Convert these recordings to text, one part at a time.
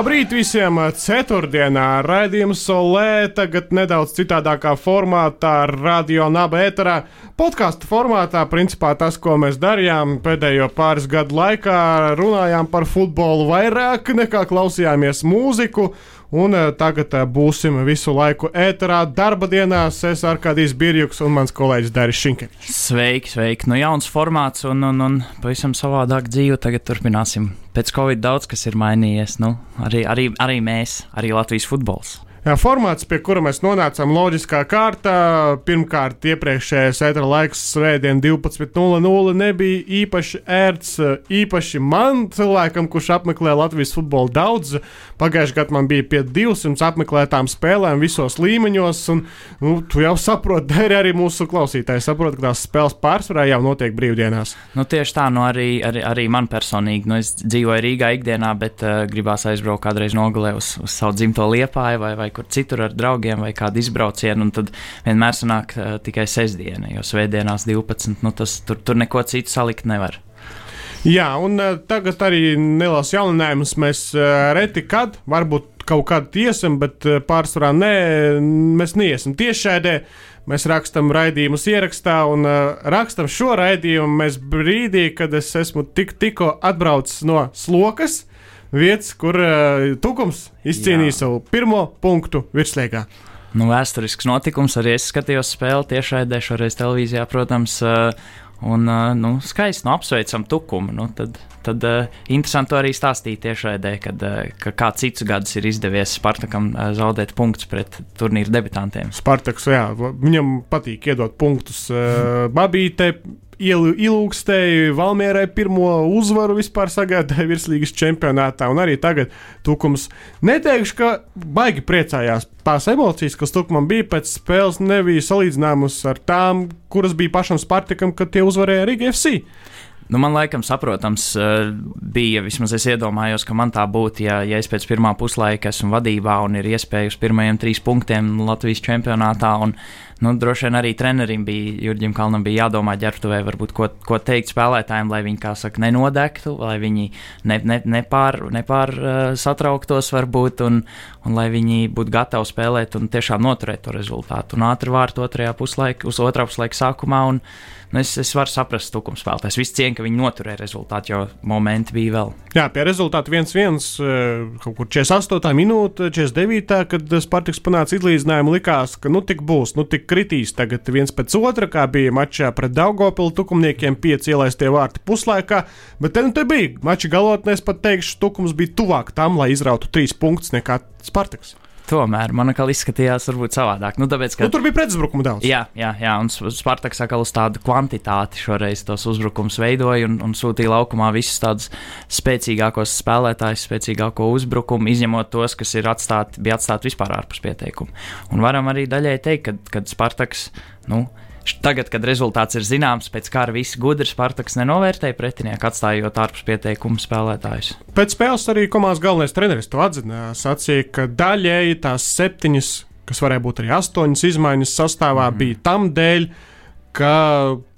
Labrīt visiem! Ceturtdienā raidījums Solē, tagad nedaudz citādākā formātā, radio naba ēterā. Podkāstu formātā, principā tas, ko mēs darījām pēdējo pāris gadu laikā, runājām par futbolu vairāk nekā klausījāmies mūziku. Un uh, tagad uh, būsim visu laiku ēterā, darba dienās. Es ar kādīs Birjuks un mans kolēģis Dāris Šinkevičs. Sveiki, sveiki! Nu, jauns formāts un, un, un pavisam savādāk dzīve. Tagad turpināsim. Pēc Covid daudz kas ir mainījies. Nu, arī, arī, arī mēs, arī Latvijas futbols. Formāts, pie kura mēs nonācām loģiskā kārtā. Pirmkārt, iepriekšējais etra laiks, svētdien, 12.00 nebija īpaši ērts. Īpaši man, cilvēkam, kurš apmeklē Latvijas futbolu daudz. Pagājušajā gadā man bija pie 200 apmeklētām spēlēm visos līmeņos. Un, nu, tu jau saproti, arī, arī mūsu klausītāji saprot, ka tās spēles pārsvarā jau notiek brīvdienās. Nu, tieši tā, nu arī, arī, arī man personīgi. Nu, es dzīvoju Rīgā ikdienā, bet uh, gribās aizbraukt kādreiz nogalē uz, uz savu dzimto liepāju vai, vai vai kur citur ar draugiem vai kādu izbraucienu, un tad vienmēr sanāk uh, tikai sestdiena, jo svētdienās 12. Nu, tas, tur, tur neko citu salikt nevar. Jā, un uh, tagad arī neliels jauninājums. Mēs uh, reti kad, varbūt kaut kad iesim, bet uh, pārsvarā nē, mēs neiesim tiešādē. Mēs rakstām raidījumus ierakstā un uh, rakstam šo raidījumu mēs brīdī, kad es esmu tik, tikko atbraucis no slokas vietas, kur uh, Tukums izcīnīja savu pirmo punktu virslīgā. Nu, vēsturisks notikums, arī es skatījos spēli tiešai dešoreiz televīzijā, protams. Uh, Un, uh, nu, skaisti nu, apsveicam tukumu. Nu, tad tad uh, interesanti arī stāstīt tiešraidē, kad, uh, ka kā cits gads ir izdevies Spartakam uh, zaudēt punktus pret turnīru debitantiem. Spartaks, jā, viņam patīk iedot punktus uh, Babītei ilūkstēja Valmierai pirmo uzvaru vispār sagādāja virslīgas čempionātā, un arī tagad Tukums neteikšu, ka baigi priecājās. Tās emocijas, kas Tukumam bija pēc spēles, nebija salīdzināmas ar tām, kuras bija pašam Spartakam, kad tie uzvarēja Riga FC. Nu, man laikam saprotams, bija, vismaz es iedomājos, ka man tā būtu, ja, ja es pēc pirmā puslaika esmu vadībā un ir iespēja uz pirmajiem trīs punktiem Latvijas čempionātā. Un, nu, droši vien arī trenerim bija, Jurģim Kalnam bija jādomā ģērbtuvē, varbūt ko, ko teikt spēlētājiem, lai viņi, kā saka, nenodegtu, lai viņi ne, ne, nepār, nepār uh, satrauktos varbūt, un, un lai viņi būtu gatavi spēlēt un tiešām noturēt to rezultātu. Un ātri vārtu otrajā puslaika, uz otrā puslaika sākumā. Un, Nu, es, es varu saprast, tukums spēlētājs. Viss cieņa, ka viņi noturēja rezultātu, jo momenti bija vēl. Jā, pie rezultāta 1-1, eh, kaut kur 48. minūte, 49. kad Spartaks panāca izlīdzinājumu, likās, ka nu tik būs, nu tik kritīs tagad viens pēc otra, kā bija mačā pret Daugopilu tukumniekiem, pieci ielaistie vārti puslaikā, bet te nu te bija. Mača galotnē es pat teikšu, tukums bija tuvāk tam, lai izrautu trīs punktus nekā Spartaks. Tomēr man atkal izskatījās, varbūt savādāk. Nu, tāpēc, ka, nu, tur bija pretuzbrukuma daudz. Jā, jā, jā un Spartaks atkal uz tādu kvantitāti šoreiz tos uzbrukums veidoja un, un sūtīja laukumā visus tādus spēcīgākos spēlētājus, spēcīgāko uzbrukumu, izņemot tos, kas ir atstāti, bija atstāti vispār ārpus pieteikuma. Un varam arī daļai teikt, ka, kad Spartaks, nu, Tagad, kad rezultāts ir zināms, pēc kara visi gudri Spartaks nenovērtēja pretinieku, atstājot ārpus pieteikumu spēlētājus. Pēc spēles arī komandas galvenais treneris to atzinās. Sacīja, ka daļēji tās septiņas, kas varēja būt arī astoņas izmaiņas sastāvā, mm. bija tam dēļ, ka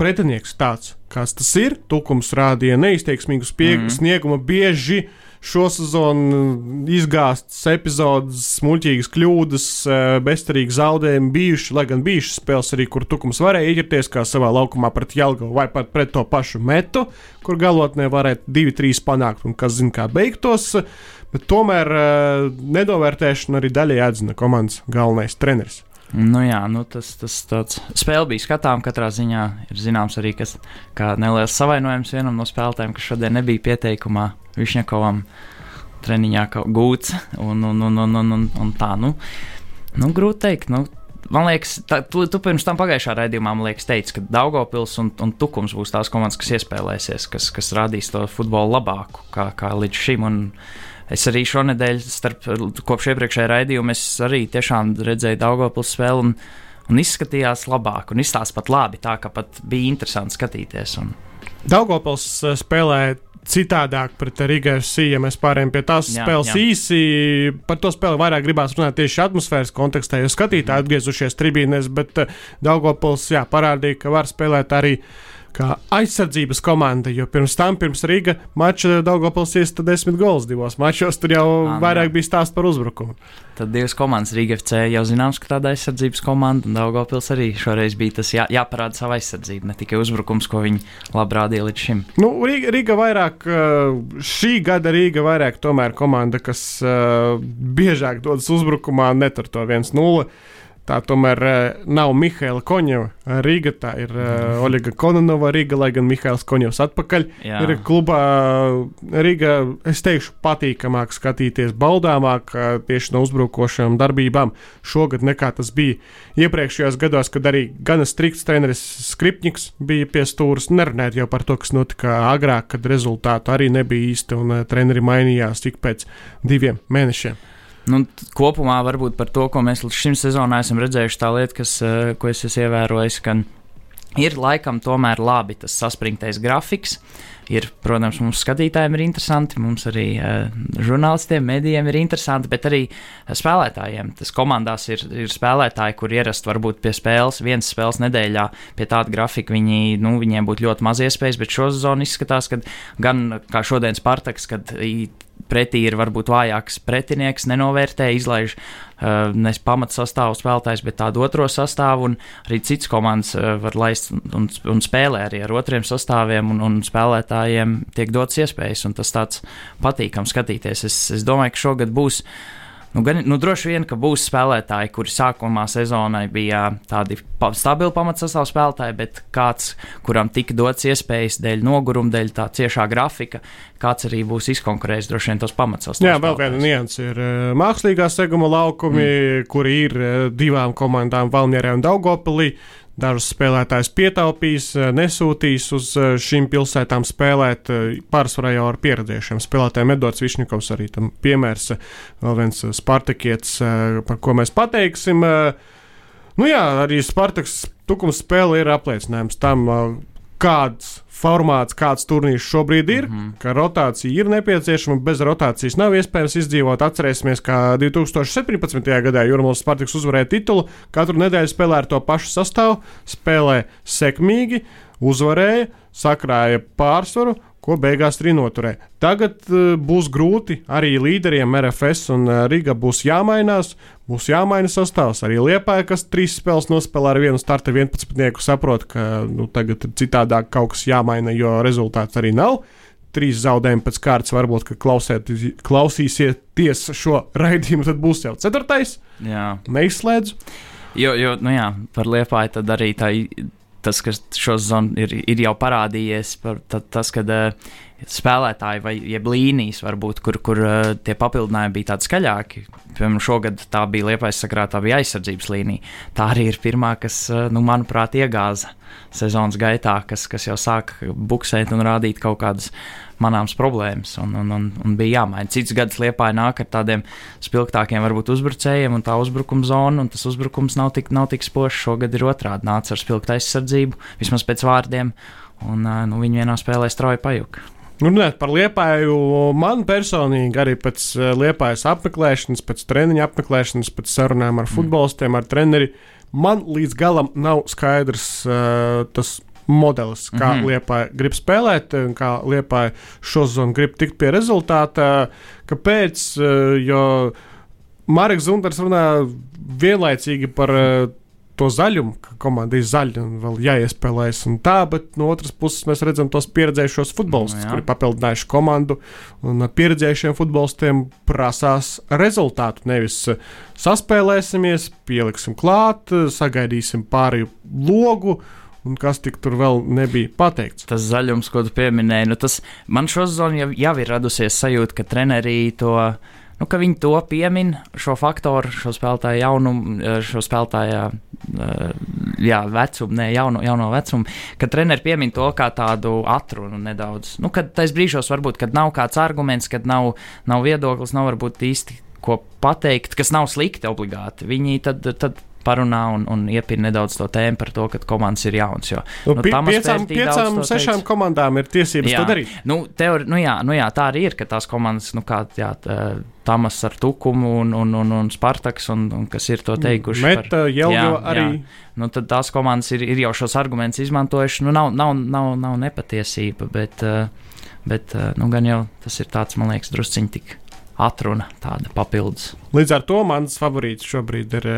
pretinieks tāds, kāds tas ir, tukums rādīja neizteiksmīgu mm. sniegumu bieži šo sezonu izgāztas epizodes, muļķīgas kļūdas, eh, bezcerīgi zaudējumi bijuši, lai gan bijušas spēles arī, kur Tukums varēja ieķerties kā savā laukumā pret Jelgavu vai pat pret to pašu metu, kur galotnē varētu 2-3 panākt un kas zina, kā beigtos. Bet tomēr eh, nedovērtēšanu arī daļai atzina komandas galvenais treneris. Nu jā, nu tas, tas tāds spēle bija skatām. Katrā ziņā ir zināms arī, kas kā neliels savainojums vienam no spēlētājiem, kas šodien nebija pieteikumā Višņakovam treniņā gūts un, un, un, un, un, un, un tā. Nu, nu, grūti teikt. Nu, man liekas, tā, tu, tu pirms tam pagājušā raidījumā liekas, teici, ka Daugopils un, un Tukums būs tās komandas, kas iespēlēsies, kas, kas radīs to futbolu labāku kā, kā līdz šim. Un, Es arī šonadēļ, starp, kopš iepriekšējā raidījuma, es arī tiešām redzēju Daugopils spēli. Un, un izskatījās labāk, un izstāstījās pat labi, tā ka pat bija interesanti skatīties. Un, Daugopils spēlē citādāk pret Riga FC, ja mēs pārējām pie tās jā, spēles jā. īsi. Par to spēli vairāk gribās runāt tieši atmosfēras kontekstā, jo skatītāji atgriezušies tribīnēs, bet Daugopils jā, parādīja, ka var spēlēt arī kā aizsardzības komanda, jo pirms tam, pirms Rīga mača Daugopils iesta desmit gols divos mačos, tur jau Ā, vairāk jā. bija stāsts par uzbrukumu. Tad divas komandas Rīga FC jau zināms, ka tāda aizsardzības komanda, un Daugopils arī šoreiz bija tas jā, jāparāda savu aizsardzību, ne tikai uzbrukums, ko viņi labi rādīja līdz šim. Nu, Rīga, Rīga vairāk, šī gada Rīga vairāk tomēr komanda, kas uh, biežāk dodas uzbrukumā, netur to 1-0. Tā tomēr uh, nav Mihaila Koņeva Rīga, tā ir uh, Oļega Kononova Rīga, lai gan Mihails Koņevs atpakaļ Jā. ir klubā. Rīga, es teikšu, patīkamāk skatīties, baudāmāk tieši no uzbrukošām darbībām šogad nekā tas bija iepriekšējos gados, kad arī gana strikts treneris Skripņiks bija pie stūres. Nerunājot jau par to, kas notika agrāk, kad rezultātu arī nebija īsti un treneri mainījās tik pēc diviem mēnešiem. Nu, kopumā varbūt par to, ko mēs līdz šim sezonā esam redzējuši, tā lieta, kas, eh, ko es esmu ievērojis, ka ir laikam tomēr labi tas saspringtais grafiks. Ir, protams, mums skatītājiem ir interesanti, mums arī uh, žurnālistiem, medijiem ir interesanti, bet arī spēlētājiem. Tas komandās ir, ir spēlētāji, kur ierast varbūt pie spēles, vienas spēles nedēļā, pie tāda grafika viņi, nu, viņiem būtu ļoti maz iespējas, bet šo sezonu izskatās, ka gan kā šodien Spartaks, kad pretī ir varbūt vājāks pretinieks, nenovērtē, izlaiž uh, ne pamatu sastāvu spēlētājs, bet tādu otro sastāvu, arī cits komandas uh, var laist un, un spēlē arī ar otriem sastāviem, un, un spēlētājiem tiek dots iespējas, tas tāds patīkams skatīties. Es, es domāju, ka šogad būs. Nu, gan, nu, droši vien, ka būs spēlētāji, kuri sākumā sezonai bija tādi pa, stabili pamatsastāvā spēlētāji, bet kāds, kuram tika dots iespējas dēļ noguruma, dēļ tā ciešā grafika, kāds arī būs izkonkurējis droši vien tos pamatsastāvus. Jā, vēl viena nianses ir uh, mākslīgā seguma laukumi, mm. kuri ir uh, divām komandām, Valmjerē un Daugopilī. Dažus spēlētājus pietaupīs, uh, nesūtīs uz šīm pilsētām spēlēt. Pārsvarā jau ar pieredzējušiem spēlētājiem Edvards Višņikovs arī tam piemērs. Vēl viens Spartakietis, par ko mēs pateiksim. Nu jā, arī Spartaks tukums spēle ir apliecinājums tam, kāds formāts, kāds turnīrs šobrīd ir, mm -hmm. ka rotācija ir nepieciešama, bez rotācijas nav iespējams izdzīvot. Atcerēsimies, kā 2017. gadā Jurmāls Spartaks uzvarēja titulu, katru nedēļu spēlē ar to pašu sastāvu, spēlē sekmīgi, uzvarēja, sakrāja pārsvaru ko beigās arī noturē. Tagad uh, būs grūti arī līderiem RFS un uh, Riga būs jāmainās, būs jāmaina sastāvs. Arī Liepāja, kas trīs spēles nospēlē ar vienu starta 11, saprot, ka nu, tagad ir citādāk kaut kas jāmaina, jo rezultāts arī nav. Trīs zaudējumi pēc kārtas, varbūt, ka klausiet, klausīsieties šo raidījumu, tad būs jau ceturtais. Jā. Neizslēdzu. Jo, jo nu jā, par Liepāju tad arī tā tas, kas šo zonu ir, ir jau parādījies, par, tad, tas, kad uh, spēlētāji vai līnijas, varbūt, kur, kur uh, tie papildinājumi bija tādi skaļāki. Piemēram, šogad tā bija liepais sakrā, tā bija aizsardzības līnija. Tā arī ir pirmā, kas, uh, nu, manuprāt, iegāza sezonas gaitā, kas, kas jau sāk buksēt un rādīt kaut kādas manāmas problēmas, un, un, un, un bija jāmaina. Cits gads liepāja nāk ar tādiem spilgtākiem, varbūt uzbrucējiem, un tā uzbrukuma zona, un tas uzbrukums nav tik, nav tik spožs. Šogad ir otrādi nāca ar spilgtu aizsardzību, vismaz pēc vārdiem, un nu, viņi vienā spēlē strauji pajuka. Runājot par liepāju, man personīgi arī pēc liepājas apmeklēšanas, pēc treniņa apmeklēšanas, pēc sarunām ar mm. futbolistiem, ar treneri, man līdz galam nav skaidrs uh, tas modelis, kā mm -hmm. Liepa grib spēlēt, kā Liepa šo zonu grib tikt pie rezultāta. Kāpēc? Eh, jo Marks Zunters runā vienlaicīgi par eh, to zaļumu, ka komanda ir zaļa un vēl jāiespēlējas. Un tā, bet no otras puses mēs redzam tos pieredzējušos futbolistus, no, kuri papildinājuši komandu. Un pieredzējušiem futbolistiem prasās rezultātu. Nevis eh, saspēlēsimies, pieliksim klāt, sagaidīsim pārēju logu un kas tik tur vēl nebija pateikts. Tas zaļums, ko tu pieminēji, nu tas man šo sezonu jau, jau ir radusies sajūta, ka trenerī to. Nu, ka viņi to piemin, šo faktoru, šo spēlētāju jaunumu, šo spēlētāju jā, vecumu, ne jauno, jauno vecumu, ka treneri piemin to kā tādu atrunu nedaudz. Nu, kad tais brīžos varbūt, kad nav kāds arguments, kad nav, nav viedoklis, nav varbūt īsti ko pateikt, kas nav slikti obligāti. Viņi tad, tad parunā un, un iepina nedaudz to tēmu par to, ka komandas ir jauns. Jo, nu, nu, piecām, piecām sešām teica. komandām ir tiesības jā. to darīt. Nu, teori, nu, jā, nu, jā, tā arī ir, ka tās komandas, nu, kā jā, Tamas ar Tukumu un, un, un, un Spartaks, un, un kas ir to teikuši. Meta, Jelgo arī. Jā. Nu, tad tās komandas ir, ir jau šos argumentus izmantojuši. Nu, nav, nav, nav, nav nepatiesība, bet, bet nu, gan jau tas ir tāds, man liekas, drusciņi tik atruna tāda papildus. Līdz ar to mans favorīts šobrīd ir uh,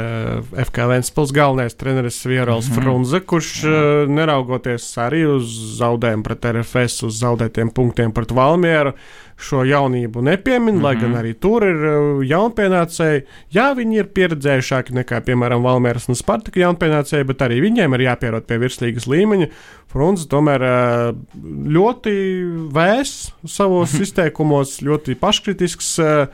eh, FK Vēnspils galvenais treneris Vierols mm -hmm. Frunze, kurš uh, neraugoties arī uz zaudējumu pret RFS, uz zaudētiem punktiem pret Valmieru, šo jaunību nepiemin, mm -hmm. lai gan mhm. arī tur ir uh, jaunpienācēji. Jā, viņi ir pieredzējušāki nekā, piemēram, Valmieras un Spartaka jaunpienācēji, bet arī viņiem ir jāpierod pie virslīgas līmeņa. Frunze tomēr uh, ļoti vēs savos izteikumos, ļoti paškritisks. Uh,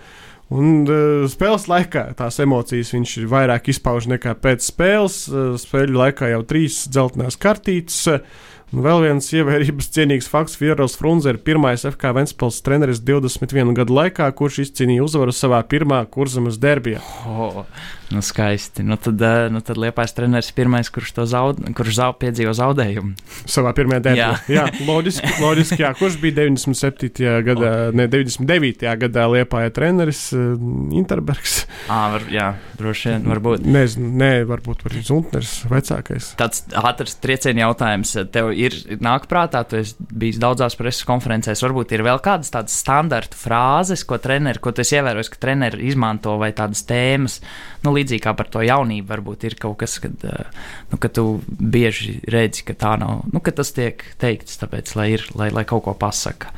Un uh, spēles laikā tās emocijas viņš vairāk izpauž nekā pēc spēles. Uh, spēļu laikā jau trīs dzeltenās kartītes. Uh, vēl viens ievērības cienīgs fakts: Fieros Frunze ir pirmais FK Ventspils treneris 21 gadu laikā, kurš izcīnīja uzvaru savā pirmā kurzemes derbijā. Oh, nu skaisti. Nu tad, eh, nu tad Liepais treneris pirmais, kurš to zaud, kurš zaud, piedzīvo zaudējumu. Savā pirmajā derbijā. Jā, jā loģiski, loģiski jā. Kurš bija 97. gadā, oh. ne 99. gadā Liepāja treneris uh, Interbergs. À, var, jā, droši vien, varbūt. Nezinu, nē, varbūt arī Zuntners vecākais. Tāds ātrs trieciena jautājums. Tev ir nāk prātā, tu esi bijis daudzās preses konferencēs, varbūt ir vēl kādas tādas standarta frāzes, ko treneri, ko tu esi ievērojis, ka treneri izmanto vai tādas tēmas, nu, līdzīgi kā par to jaunību, varbūt ir kaut kas, kad, eh, nu, ka tu bieži redzi, ka tā nav, nu, ka tas tiek teikts, tāpēc, lai ir, lai, lai kaut ko pasaka.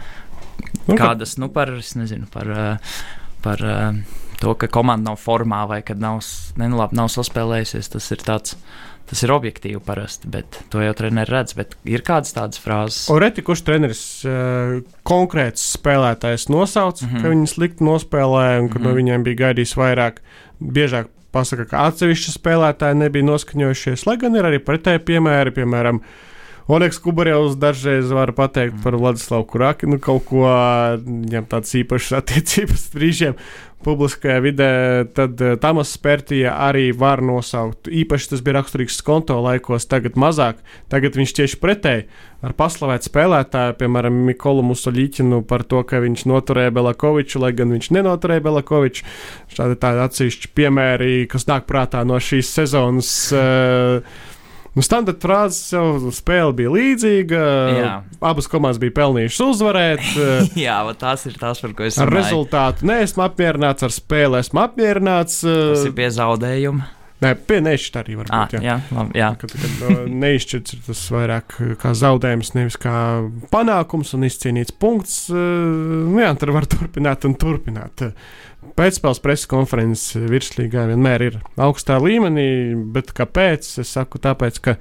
Nu, kādas, nu, par, es nezinu, par, eh, par eh, to, ka komanda nav formā vai kad nav, ne, nu, labi, nav saspēlējusies, tas ir tāds Tas ir objektīvi parasti, bet to jau treneris redz. Bet ir kādas tādas frāzes. Oreti, kurš treneris uh, konkrēts spēlētājs nosauc, mm -hmm. ka viņi slikti nospēlēja un ka mm -hmm. no mhm. viņiem bija gaidījis vairāk, biežāk pasaka, ka atsevišķi spēlētāji nebija noskaņojušies, lai gan ir arī pretēji piemēri, piemēram, Oleks Kubarevs dažreiz var pateikt par Vladislavu Kuraki, nu kaut ko, viņam tāds īpašs attiecības brīžiem publiskajā vidē, tad uh, Tamas Spērtija arī var nosaukt. Īpaši tas bija raksturīgs konto laikos, tagad mazāk. Tagad viņš tieši pretēji ar paslavētu spēlētāju, piemēram, Mikolu Musoļīķinu par to, ka viņš noturēja Belakoviču, lai gan viņš nenoturēja Belakoviču. Šādi tādi atsevišķi piemēri, kas nāk prātā no šīs sezonas. Uh, Nu, standarta frāzes jau spēle bija līdzīga. Jā. Abas komandas bija pelnījušas uzvarēt. Jā, tās ir tās, par ko es runāju. Ar rezultātu nē, esmu apmierināts, ar spēli esmu apmierināts. Tas ir pie zaudējuma. Nē, pie nešķirt arī var būt. Ah, jā, jā, labi, jā. Kad, kad neizšķirts ir tas vairāk kā zaudējums, nevis kā panākums un izcīnīts punkts. Nu, jā, tad var turpināt un turpināt pēcspēles preses konferences virslīgā vienmēr ir augstā līmenī, bet kāpēc? Es saku, tāpēc, ka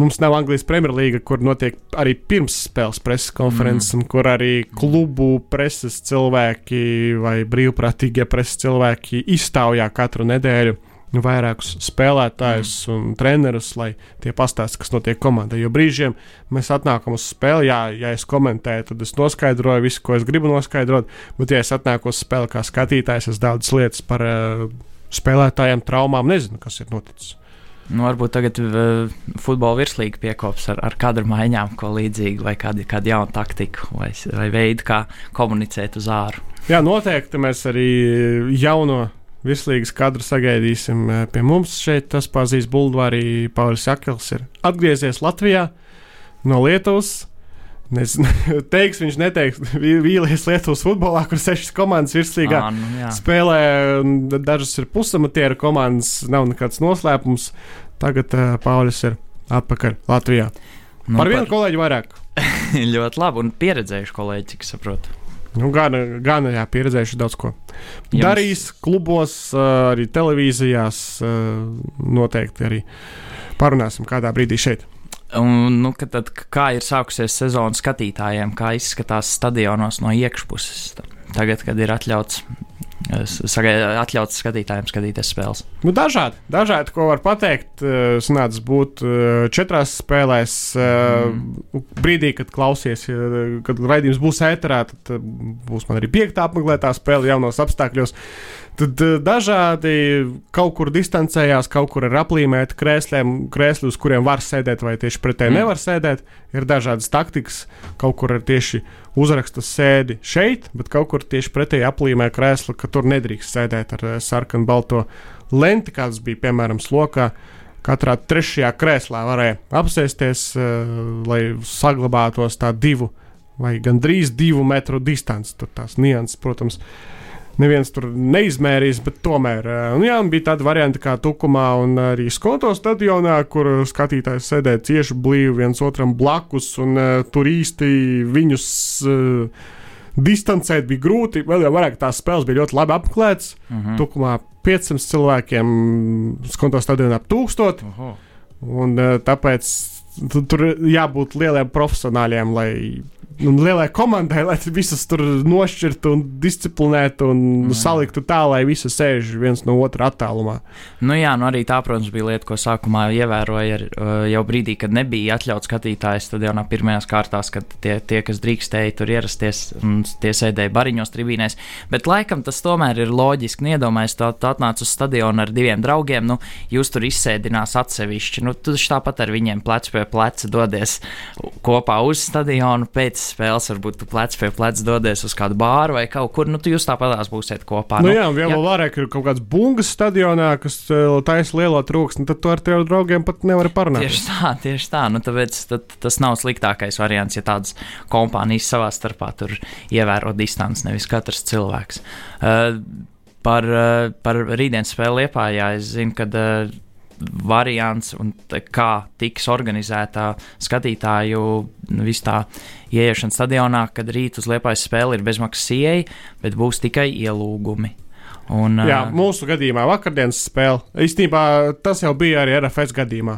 mums nav Anglijas Premjerlīga, kur notiek arī pirmsspēles preses konferences, mm. un kur arī klubu preses cilvēki vai brīvprātīgie preses cilvēki iztaujā katru nedēļu vairākus spēlētājus mm. un trenerus, lai tie pastāstītu, kas notiek komandai. Jo brīžiem mēs atnākam uz spēli, jā, ja es komentēju, tad es noskaidroju visu, ko es gribu noskaidrot, bet, ja es atnāku uz spēli kā skatītājs, es daudzas lietas par uh, spēlētājiem, traumām nezinu, kas ir noticis. Nu, varbūt tagad uh, futbola virslīga piekops ar, ar kadru maiņām, ko līdzīgu, vai kādu, kādu jaunu taktiku, vai, vai veidu, kā komunicēt uz āru. Jā, noteikti mēs arī jauno Virslīgas kadru sagaidīsim eh, pie mums šeit. Tas pazīs Bulvārī Paulis Akels ir atgriezies Latvijā no Lietuvas. Nezinu, teiks, viņš neteiks, vīlies Lietuvas futbolā, kur sešas komandas virslīgā à, nu, jā. spēlē. Dažas ir pusamatieru komandas, nav nekāds noslēpums. Tagad uh, Paulis ir atpakaļ Latvijā. Nu, par vienu par... kolēģi vairāk. ļoti labi un pieredzējuši kolēģi, cik saprotu. Nu, gan, gan jā, pieredzējuši daudz ko. Jums... Darīs klubos, arī televīzijās, noteikti arī parunāsim kādā brīdī šeit. Un, nu, tad, kā ir sākusies sezona skatītājiem, kā izskatās stadionos no iekšpuses? Tagad, kad ir atļauts atļauts skatītājiem skatīties spēles. Nu, dažādi, dažādi, ko var pateikt. Sanāca būt četrās spēlēs. Mm. Brīdī, kad klausies, kad raidījums būs ēterā, tad būs man arī piekta apmeklētā spēle jaunos apstākļos. Tad uh, dažādi kaut kur distancējās, kaut kur ir aplīmēti krēsliem, krēsli, uz kuriem var sēdēt, vai tieši pretēji mm. nevar sēdēt. Ir dažādas taktikas, kaut kur ir tieši uzrakstas sēdi šeit, bet kaut kur tieši pretēji aplīmē krēslu, ka tur nedrīkst sēdēt ar sarkanu balto lenti, kāds bija piemēram slokā. Katrā trešajā krēslā varēja apsēsties, uh, lai saglabātos tā divu vai gandrīz divu metru distance. Tur tās nianses, protams, neviens tur neizmērīs, bet tomēr uh, jā, bija tāda varianta kā Tukumā un arī Skoto stadionā, kur skatītājs sēdēja cieši blīvi viens otram blakus, un uh, tur īsti viņus. Uh, Distancēt bija grūti, vēl jau vairāk tās spēles bija ļoti labi apmeklētas. Uh mhm. -huh. Tukumā 500 cilvēkiem, Skonto stadionā ap 1000. Uh -huh. Un, tāpēc tur jābūt lieliem profesionāļiem, lai un lielai komandai, lai visas tur nošķirtu un disciplinētu un mm. saliktu tā, lai visi sēž viens no otra attālumā. Nu jā, nu arī tā, protams, bija lieta, ko sākumā ievēroja ar, uh, jau brīdī, kad nebija atļauts skatītājs stadionā pirmajās kārtās, kad tie, tie kas drīkstēja tur ierasties, un tie sēdēja bariņos, tribīnēs. Bet laikam tas tomēr ir loģiski. Iedomājieties, tu, tu atnāc uz stadionu ar diviem draugiem, nu, jūs tur izsēdinās atsevišķi. Nu, tu tāpat ar viņiem plec pie pleca dodies kopā uz stadionu pēc spēles, varbūt tu plec pie pleca dodies uz kādu bāru vai kaut kur. Nu, tu jūs tāpatās būsiet kopā. Nu, nu jā, un vēl vairāk ir kaut kāds bungas stadionā, kas eh, taisa lielo trūksni, tad tu ar tiem draugiem pat nevari parunāt. Tieši tā, tieši tā. Nu, tāpēc tad, tas nav sliktākais variants, ja tādas kompānijas savā starpā tur ievēro distanci, nevis katrs cilvēks. Uh, par, uh, par rītdienas spēli Liepājā es zinu, ka uh, variants un kā tiks organizēta skatītāju vis tā ieiešana stadionā, kad rīt uz liepais spēle ir bezmaksas ieeja, bet būs tikai ielūgumi. Un, Jā, mūsu gadījumā vakardienas spēle īstenībā tas jau bija arī RFS gadījumā,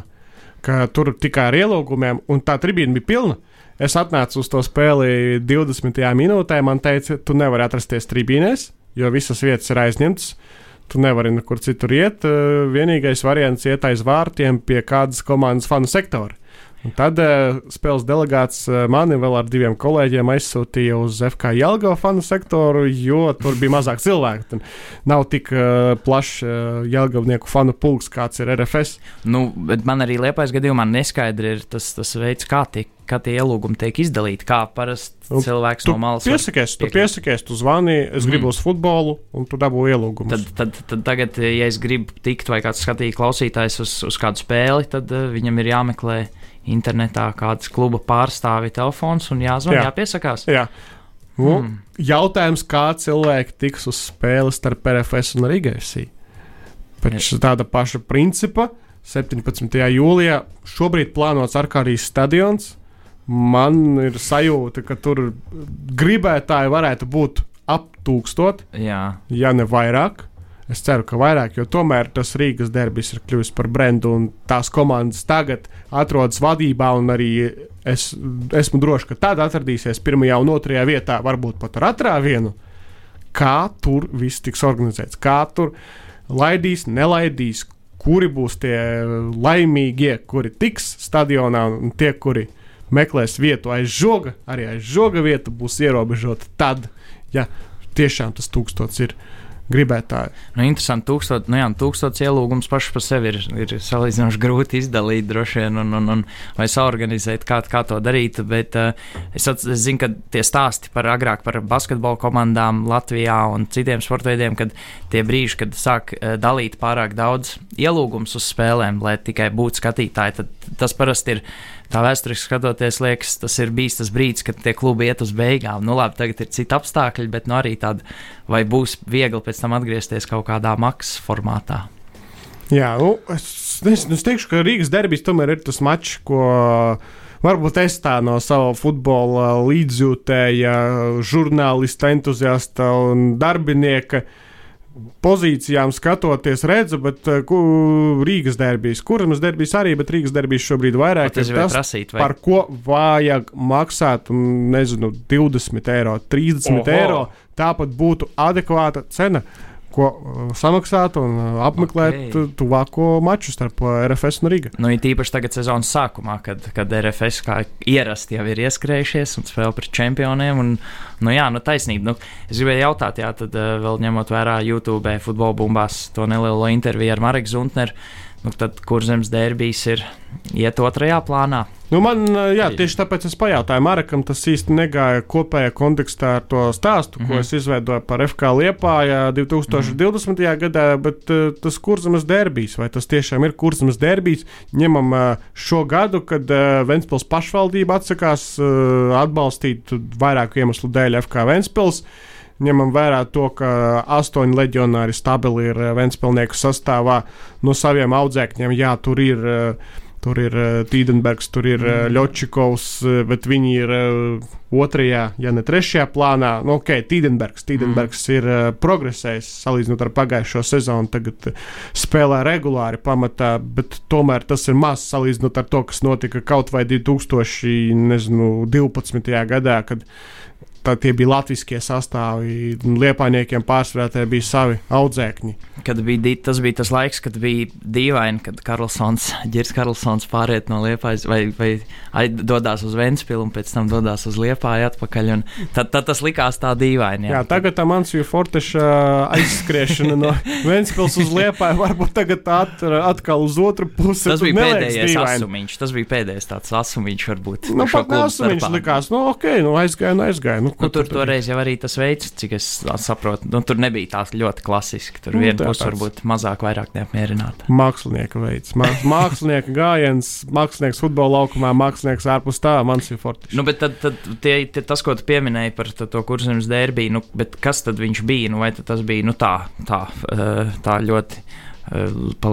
ka tur tikai ar ielūgumiem, un tā tribīna bija pilna. Es atnācu uz to spēli 20. minūtē, man teica, tu nevari atrasties tribīnēs, jo visas vietas ir aizņemtas. Uh, Tu nevari nekur citur iet. Eh, vienīgais variants iet aiz vārtiem pie kādas komandas fanu sektora. Un tad uh, spēles delegāts uh, mani vēl ar diviem kolēģiem aizsūtīja uz FK Jelgava fanu sektoru, jo tur bija mazāk cilvēku. Tad nav tik uh, plašs uh, Jelgavnieku fanu pulks, kāds ir RFS. Nu, bet man arī liepais gadījumā neskaidri ir tas, tas veids, kā tiek. Kā tie ielūgumi tiek izdalīti, kā parasti nu, cilvēks no malas piesakies. Tu piesakies, tu zvani, es gribu mm. uz futbolu, un tu dabū ielūgumu. Tad, tad, tad tagad, ja es gribu tikt vai kāds skatīt klausītājs uz, uz kādu spēli, tad uh, viņam ir jāmeklē internetā kādas kluba pārstāvi telefons un jāzvan, jā. jāpiesakās. Jā. Nu, mm. Jautājums, kā cilvēki tiks uz spēles starp RFS un Rigēsī? Pēc tāda paša principa 17. jūlijā šobrīd plānots Arkādijas stadions. Man ir sajūta, ka tur gribētāji varētu būt ap tūkstot, Jā. ja ne vairāk. Es ceru, ka vairāk, jo tomēr tas Rīgas derbis ir kļuvis par brendu, un tās komandas tagad atrodas vadībā, un arī es esmu drošs, ka tad atradīsies pirmajā un otrajā vietā, varbūt pat ar atrāvienu. Kā tur viss tiks organizēts, kā tur laidīs, nelaidīs, kuri būs tie laimīgie, kuri tiks stadionā, un tie, kuri meklēs vietu aiz žoga, arī aiz žoga vieta būs ierobežota tad, ja tiešām tas tūkstots ir gribētāji. Nu, interesanti, tūkstot, nu jā, tūkstots ielūgums pašs par sevi ir, ir salīdzinoši grūti izdalīt, droši vien, un, un, un vai saorganizēt, kā, kā to darīt. Bet uh, es, at, es zinu, ka tie stāsti par agrāk par basketbola komandām Latvijā un citiem sporta veidiem, kad tie brīži, kad sāk uh, dalīt pārāk daudz ielūgums uz spēlēm, lai tikai būtu skatītāji, tad tas parasti ir tā vēsturiski skatoties, liekas, tas ir bijis tas brīdis, kad tie klubi iet uz beigām. Nu, labi, tagad ir citi apstākļi, bet nu, arī tāda, vai būs viegli pēc tam atgriezties kaut kādā maksas formātā. Jā, nu, es, es, es teikšu, ka Rīgas derbijas tomēr ir tas mačs, ko varbūt es tā no sava futbola līdzjūtēja, žurnālista, entuziasta un darbinieka pozīcijām skatoties, redzu, bet uh, Rīgas derbijas, kurams derbijas arī, bet Rīgas derbijas šobrīd vairāk ir tas, prasīt, vai? par ko vajag maksāt, nezinu, 20 eiro, 30 Oho. eiro. Tāpat būtu adekvāta cena ko uh, samaksāt un uh, apmeklēt okay. tuvāko maču starp uh, RFS un Riga. Nu, it īpaši tagad sezonas sākumā, kad, kad RFS kā ierasti jau ir ieskrējušies un spēlē pret čempioniem. Un, nu, jā, nu, taisnība. Nu, es gribēju jautāt, jā, tad vēl ņemot vērā YouTube, futbola bumbās to nelielo interviju ar Marku Zuntneru nu, tad kurzems derbijs ir iet otrajā plānā. Nu man, jā, tieši tāpēc es pajautāju Marakam, tas īsti negāja kopējā kontekstā ar to stāstu, mm -hmm. ko mhm. es izveidoju par FK Liepājā 2020. Mm -hmm. gadā, bet uh, tas kurzemes derbijs, vai tas tiešām ir kurzemes derbijs, ņemam uh, šo gadu, kad uh, Ventspils pašvaldība atsakās uh, atbalstīt vairāku iemeslu dēļ FK Ventspils. Uh, ņemam vērā to, ka astoņi leģionāri stabili ir Ventspilnieku sastāvā no saviem audzēkņiem. Jā, tur ir. Eh, tur ir uh, Tīdenbergs, tur ir Ļočikovs, uh, bet viņi ir otrajā, ja ne trešajā plānā. Nu, ok, Tīdenbergs, Tīdenbergs mm. ir progresējis salīdzinot ar pagājušo sezonu. Tagad spēlē regulāri pamatā, bet tomēr tas ir maz salīdzinot ar to, kas notika kaut vai 2012. gadā, kad tā, tie bija latviešu sastāvī. Liepainiekiem pārsvarā tie bija savi audzēkņi. Kad bija, tas bija tas laiks, kad bija dīvaini, kad Karlsons, Girs Karlsons pāriet no Liepājas vai, vai dodas uz Ventspilu un pēc tam dodas uz Liepāju atpakaļ. Tad, tad tas likās tā dīvaini. Jā, jā tagad tā Mansvija Forteša aizskriešana no Ventspils uz Liepāju varbūt tagad at, atkal uz otru pusi. Tas bija pēdējais asumiņš. Tas bija pēdējais tāds asumiņš varbūt. Nu, pat asumiņš likās, nu ok, nu aizgāja, nu aizgāja. Nu, Nu, tur toreiz jau arī tas veids, cik es saprotu, nu, tur nebija tās ļoti klasiski. Tur nu, viena puse varbūt mazāk, vairāk neapmierināta. Mākslinieka veids, mākslinieka gājiens, mākslinieks futbola laukumā, mākslinieks ārpus tā, mans ir fortis. Nu, bet tad, tad tie, tie, tas, ko tu pieminēji par to kurzemes derbiju, nu, kas tad viņš bija? Nu, vai tas bija nu, tā, tā, eh, tā ļoti Pa,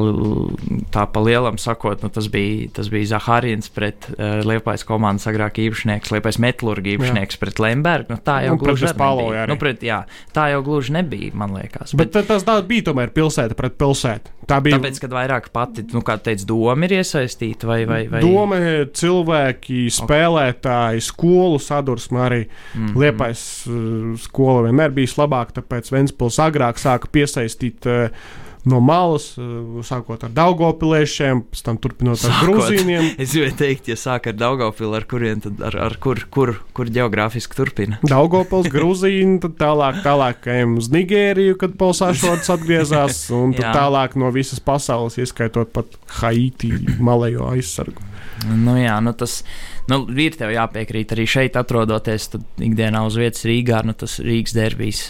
tā pa lielam sakot, nu, tas bija, tas bija Zahārijas pret uh, Liepais komandas agrāk īpašnieks, Liepais metlurgi īpašnieks jā. pret Lembergu. Nu, tā jau nu, gluži nebija. Nu, pret, jā, tā jau gluži nebija, man liekas. Bet, bet tas bija tomēr pilsēta pret pilsētu. Tā bija. Tāpēc, kad vairāk pati, nu, kā teica, doma ir iesaistīta vai. vai, vai... Doma, cilvēki, spēlētāji, skolu sadursme arī. Mm -hmm. Liepais uh, skola vienmēr bijis labāk, tāpēc Ventspils agrāk sāka piesaistīt. Uh, no malas, eh, sākot ar Daugopiliešiem, pēc tam turpinot ar Grūzīniem. Es gribēju teikt, ja sāk ar Daugopilu, ar kuriem tad ar, ar kur, kur, kur geogrāfiski turpina? Daugopils, Grūzīni, tad tālāk, tālāk ejam uz Nigēriju, kad Polsāšots atgriezās, un tad tālāk no visas pasaules, ieskaitot pat Haiti, Malajo aizsargu. Nu jā, nu tas nu, ir tev jāpiekrīt arī šeit, atrodoties ikdienā uz vietas Rīgā, nu tas Rīgas derbijas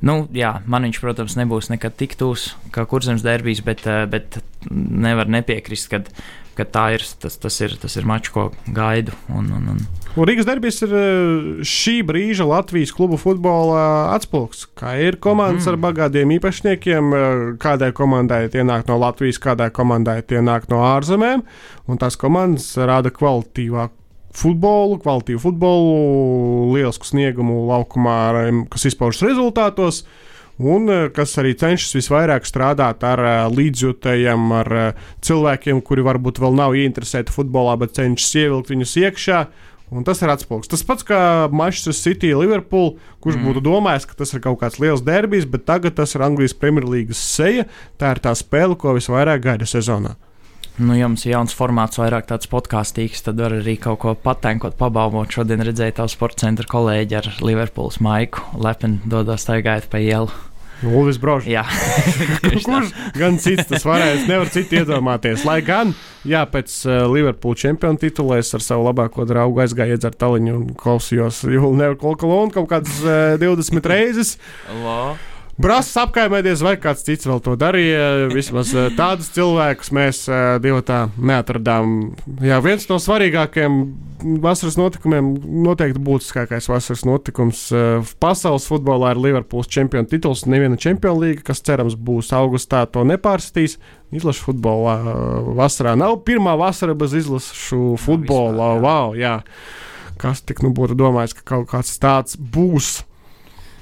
Nu, jā, man viņš, protams, nebūs nekad tik tūs kā kurzems derbijs, bet, eh, bet nevar nepiekrist, ka, ka tā ir tas, tas ir, tas ir mačs, ko gaidu. Un, un, un. Un Rīgas derbijas ir eh, šī brīža Latvijas klubu futbola atspūgs. Kā ir komandas mm. ar bagātiem īpašniekiem, eh, kādai komandai tie nāk no Latvijas, kādai komandai tie nāk no ārzemēm, un tās komandas rada kvalitīvāku futbolu, kvalitīvu futbolu, lielisku sniegumu laukumā, kas izpaužas rezultātos. Un eh, kas arī cenšas visvairāk strādāt ar eh, līdzjūtējiem, ar eh, cilvēkiem, kuri varbūt vēl nav ieinteresēti futbolā, bet cenšas ievilkt viņus iekšā. Un tas ir atspūgs. Tas pats kā Manchester City, Liverpool, kurš mm. būtu domājis, ka tas ir kaut kāds liels derbijs, bet tagad tas ir Anglijas Premjerlīgas seja. Tā ir tā spēle, ko visvairāk gaida sezonā. Nu, ja mums ir jauns formāts, vairāk tāds podkāstīgs, tad var arī kaut ko pateikt, pabalvot. Šodien redzēju tavu sporta centra kolēģi ar Liverpools maiku. Lepni dodas staigājot pa ielu. Ulvis Brožs. Jā, kurš gan cits tas varēs, nevar citu iedomāties. Lai gan, jā, pēc uh, Liverpool čempionu titulēs ar savu labāko draugu aizgāju iedzert taliņu un klausījos Jūlu Never Kolkolonu kaut kādas uh, 20 reizes. Hello. Brāzis apkaimēties, vai kāds cits vēl to darīja. Vismaz eh, tādus cilvēkus mēs eh, divi tā neatradām. Jā, viens no svarīgākajiem vasaras notikumiem, noteikti būtiskākais vasaras notikums eh, pasaules futbolā ir Liverpools čempionu tituls. Neviena čempionu līga, kas cerams būs augustā, to nepārstīs. Izlašu futbolā vasarā nav pirmā vasara bez izlašu futbola. Wow, jā. Kas tik nu būtu domājis, ka kaut kāds tāds būs?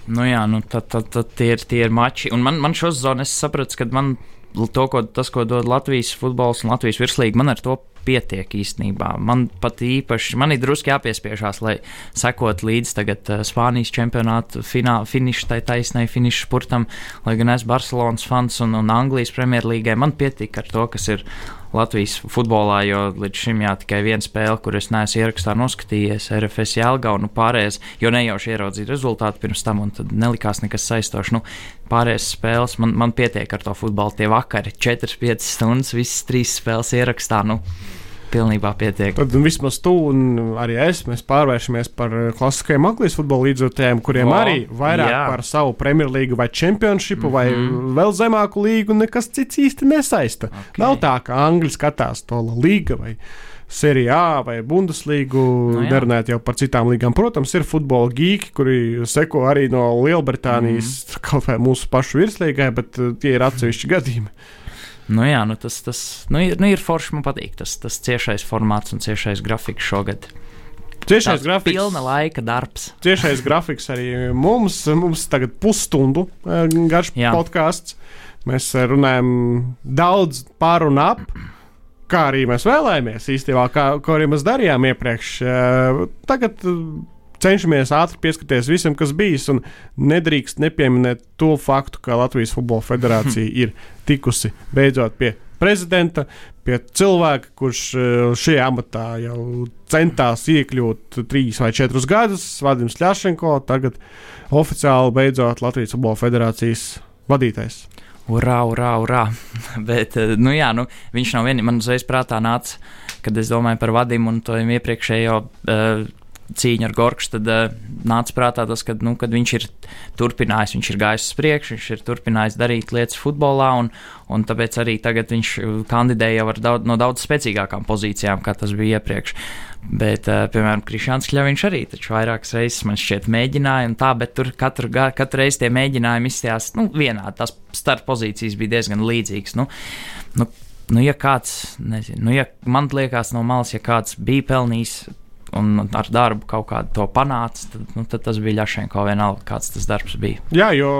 Nu jā, nu tad, tad, tad tie, ir, tie ir mači. Un man, man šo zonu es sapratu, ka man to, ko, tas, ko dod Latvijas futbols un Latvijas virslīga, man ar to pietiek īstenībā. Man pat īpaši, man ir drusku jāpiespiežās, lai sekot līdzi tagad uh, Spānijas čempionāta finiša tai taisnai finiša spurtam, lai gan es Barcelonas fans un, un Anglijas Premjerlīgai man pietiek ar to, kas ir Latvijas futbolā, jo līdz šim jā, tikai viena spēle, kur es neesmu ierakstā noskatījies, RFS Jēlgā un pārējais, jo nejauši ieraudzīju rezultātu pirms tam, un tad nelikās nekas saistošs. Nu, pārējās spēles man, man pietiek ar to futbolu. Tie vakari, 4-5 stundas, visas trīs spēles ierakstā. Nu, pilnībā pietiek. Tad vismaz tu un arī es pārvēršamies par eh, klasiskajiem Anglijas futbola līdzjutējiem, kuriem o, arī vairāk jā. par savu Premjerlīgu vai Čempionšipu mm -hmm. vai mhm. vēl zemāku līgu nekas cits īsti nesaista. Okay. Nav tā, ka Angļi skatās to līga vai. Serijā vai Bundeslīgu, no, nu nerunājot jau par citām līgām. Protams, ir futbola gīki, kuri seko arī no Lielbritānijas, mm. kaut vai mūsu pašu virslīgai, bet eh, tie ir atsevišķi gadījumi. Nu, jā, nu tas, tas nu, ir, nu, ir forši. Man patīk tas, tas ciešais formāts un ciešais grafiks šogad. Ciešais grafiks. Pilna laika darbs. Ciešais grafiks arī mums. Mums tagad pusstundu eh, garš jā. podkāsts. Mēs runājam daudz par un ap. Kā arī mēs vēlējāmies īstenībā, kā, ko arī mēs darījām iepriekš. Eh, tagad cenšamies ātri pieskarties visam, kas bijis, un nedrīkst nepieminēt to faktu, ka Latvijas Futbola Federācija ir tikusi beidzot pie prezidenta, pie cilvēka, kurš eh, šajā amatā jau centās iekļūt trīs vai četrus gadus, Vadims Ļašenko, tagad oficiāli beidzot Latvijas Futbola Federācijas vadītājs. Urā, urā, urā. Bet, eh, nu jā, nu, viņš nav vienīgais. Man uzreiz prātā nāca, kad es domāju par Vadimu un to iepriekšējo uh, cīņu ar Gorkšu, tad uh, nāca prātā tas, ka nu, viņš ir turpinājis, viņš ir gājis uz priekšu, viņš ir turpinājis darīt lietas futbolā, un, un tāpēc arī tagad viņš eh, kandidēja jau daudz, no daudz spēcīgākām pozīcijām, kā tas bija iepriekš. Bet, uh, piemēram, Krišāns Kļaviņš arī vairākas reizes man šķiet mēģināja, un tā, bet tur katru, katru reizi tie mēģinājumi izstājās nu, vienādi. Tās startpozīcijas bija diezgan līdzīgas. Nu, nu, nu, ja kāds, nezinu, nu, ja man liekas no malas, ja kāds bija pelnījis un ar darbu kaut kādu to panāca, tad, nu, tad tas bija Ļašenko vienalga, kāds tas darbs bija. Jā, jo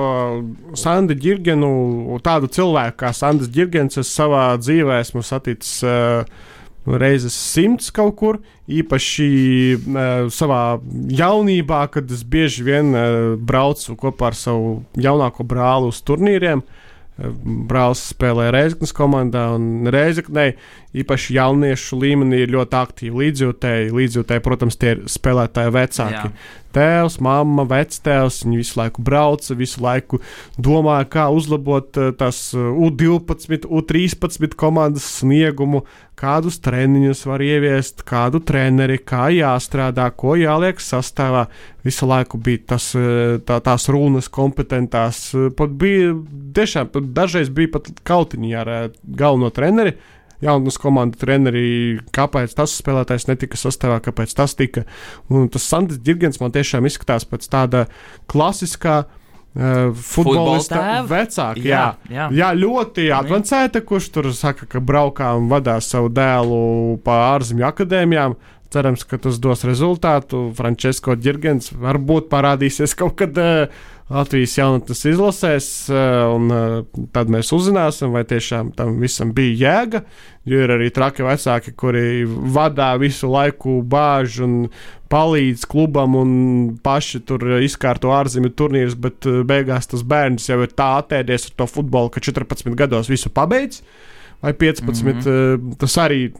Sandi Girgenu, tādu cilvēku kā Sandis Girgens, es savā dzīvē esmu saticis. Uh, reizes simts kaut kur. Īpaši uh, savā jaunībā, kad es bieži vien uh, braucu kopā ar savu jaunāko brāli uz turnīriem. Uh, brālis spēlē Reizeknas komandā, un Reizeknei īpaši jauniešu līmenī ir ļoti aktīvi līdzjūtēji. Līdzjūtēji, protams, tie ir spēlētāji vecāki. Jā. Tēvs, mamma, vectēvs, viņi visu laiku brauca, visu laiku domāja, kā uzlabot eh, tās U12, U13 komandas sniegumu, kādus treniņus var ieviest, kādu treneri, kā jāstrādā, ko jāliek sastāvā. Visu laiku bija tas, eh, tā, tās runas kompetentās. Pat bija tiešām, pat dažreiz bija pat kautiņi ar eh, galveno treneri jaunas komandas treneri, kāpēc tas spēlētājs netika sastāvā, kāpēc tas tika. Un tas Sandis Digants man tiešām izskatās pēc tāda klasiskā. Uh, futbolista vecāka, jā, jā. jā. ļoti avansēta, kurš tur saka, ka braukā un vadās savu dēlu pa ārzemju akadēmijām. Cerams, ka tas dos rezultātu. Frančisko Girgens varbūt parādīsies kaut kad uh, Latvijas jaunatnes izlasēs, eh, un eh, tad mēs uzzināsim, vai tiešām tam visam bija jēga. Jo ir arī traki vecāki, kuri vadā visu laiku bāžu un palīdz klubam un paši tur izkārto ārzemju turnīrus, bet eh, beigās tas bērns jau ir tā attēdies ar to futbolu, ka 14 gados visu pabeidz. Vai 15. Mm -hmm. Tas arī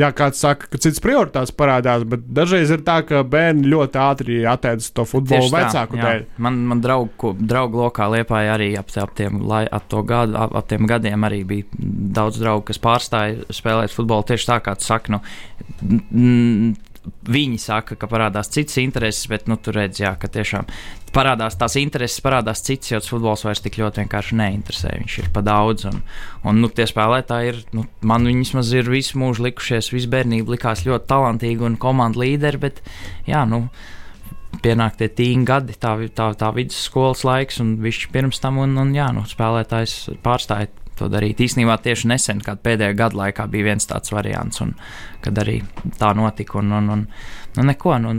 jā, kāds saka, ka cits prioritātes parādās, bet dažreiz ir tā, ka bērni ļoti ātri attēdas to futbolu Tieši vecāku tā, dēļ. Man, man draugu, draugu lokā liepāja arī ap, ap, tiem, lai, ap, gadu, ap, ap tiem gadiem arī bija daudz draugu, kas pārstāja spēlēt futbolu tieši tā, kā tu saki. Nu, Viņi saka, ka parādās citas intereses, bet nu, tur redz, jā, ka tiešām parādās tās intereses, parādās cits, jo tas futbols vairs tik ļoti vienkārši neinteresē. Viņš ir pa daudz, un, un nu, tie spēlētāji ir, nu, man viņi vismaz ir visu mūžu likušies, visu bērnību likās ļoti talantīgi un komandu līderi, bet jā, nu. Pienāk tie tīņi gadi, tā, tā, tā vidusskolas laiks, un viņš pirms tam, un, un jā, nu, spēlētājs pārstāja to darīt. Īsnībā tieši nesen, kad pēdējā gada laikā bija viens tāds variants, un kad arī tā notika. Un, un, un, nu, neko, nu,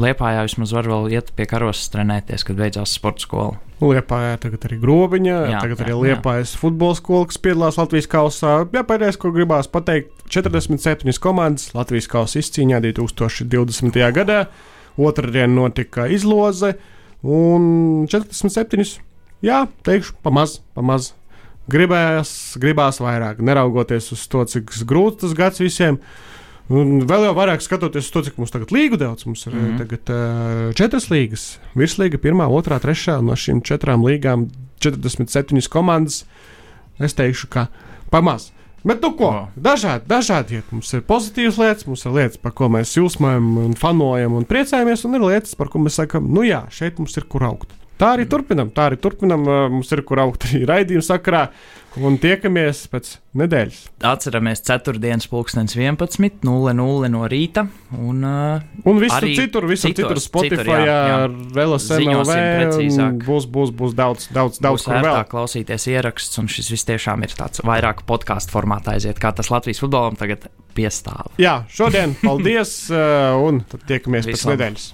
Liepājā vismaz var vēl iet pie karosas trenēties, kad beidzās sporta skola. Liepājā tagad arī grobiņa, jā, tagad jā, arī Liepājas futbola skola, kas piedalās Latvijas kausā. Jā, pēdējais, ko gribās pateikt, 47 komandas Latvijas kausa izcīņā 2020. gadā. Otradien notika izloze, un 47. Jā, teikšu, pamaz, pamaz. Gribējās, gribās vairāk, neraugoties uz to, cik grūts tas gads visiem. Un vēl jau vairāk skatoties uz to, cik mums tagad līgu daudz, mums ir mm -hmm. tagad uh, četras līgas. Virslīga, pirmā, otrā, trešā. No šīm četrām līgām 47 komandas. Es teikšu, ka pamaz. Bet, nu, ko? Oh. Dažādi, dažādi iet. Mums ir pozitīvas lietas, mums ir lietas, par ko mēs jūsmojam, un fanojam un priecājamies, un ir lietas, par ko mēs sakām, nu jā, šeit mums ir kur augt. Tā arī turpinam, tā arī turpinam. Mums ir kur augt arī raidījuma sakarā. Un tiekamies pēc nedēļas. Atceramies, 4. pulkstenis 11.00 no rīta. Un, uh, un visur citur, visur citur, citur Spotify, LSMLV. Būs, būs, būs daudz, daudz, daudz kur vēl. klausīties ieraksts, un šis viss tiešām ir tāds vairāk podkāstu formātā aiziet, kā tas Latvijas futbolam tagad piestāv. Jā, šodien paldies, un tad tiekamies pēc nedēļas.